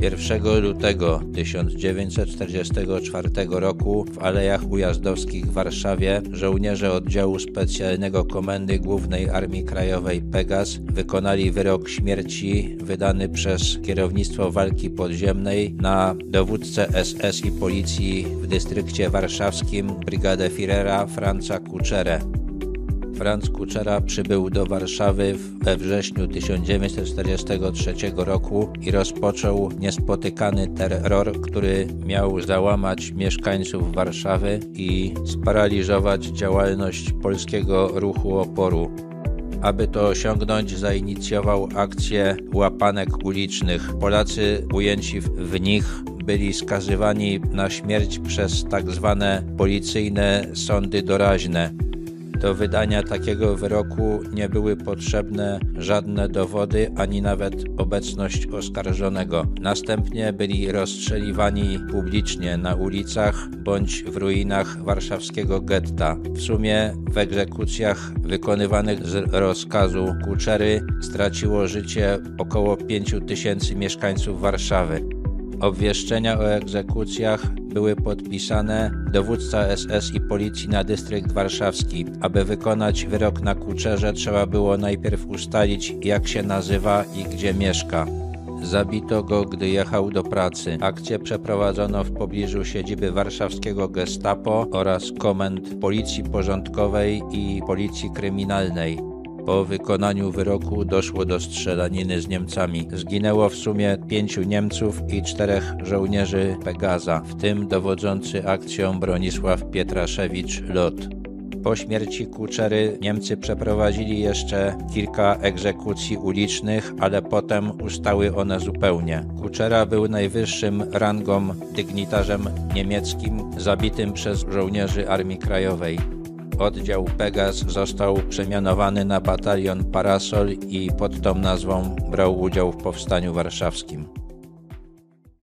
1 lutego 1944 roku w Alejach Ujazdowskich w Warszawie żołnierze oddziału specjalnego Komendy Głównej Armii Krajowej Pegas wykonali wyrok śmierci wydany przez kierownictwo walki podziemnej na dowódcę SS i policji w dystrykcie warszawskim Brygadę Führera Franca Kuczerę. Franz Kuczera przybył do Warszawy we wrześniu 1943 roku i rozpoczął niespotykany terror, który miał załamać mieszkańców Warszawy i sparaliżować działalność polskiego ruchu oporu. Aby to osiągnąć, zainicjował akcję łapanek ulicznych. Polacy ujęci w nich byli skazywani na śmierć przez tak zwane policyjne sądy doraźne. Do wydania takiego wyroku nie były potrzebne żadne dowody ani nawet obecność oskarżonego. Następnie byli rozstrzeliwani publicznie na ulicach bądź w ruinach warszawskiego getta. W sumie w egzekucjach wykonywanych z rozkazu Kuczery straciło życie około 5 tysięcy mieszkańców Warszawy. Obwieszczenia o egzekucjach były podpisane dowódca SS i policji na dystrykt warszawski. Aby wykonać wyrok na Kuczerze trzeba było najpierw ustalić jak się nazywa i gdzie mieszka. Zabito go, gdy jechał do pracy. Akcję przeprowadzono w pobliżu siedziby warszawskiego gestapo oraz komend Policji Porządkowej i Policji Kryminalnej. Po wykonaniu wyroku doszło do strzelaniny z Niemcami. Zginęło w sumie pięciu Niemców i czterech żołnierzy Pegaza, w tym dowodzący akcją Bronisław Pietraszewicz Lot. Po śmierci Kuczery Niemcy przeprowadzili jeszcze kilka egzekucji ulicznych, ale potem ustały one zupełnie. Kuczera był najwyższym rangą dygnitarzem niemieckim zabitym przez żołnierzy Armii Krajowej. Oddział Pegas został przemianowany na batalion Parasol i pod tą nazwą brał udział w powstaniu warszawskim.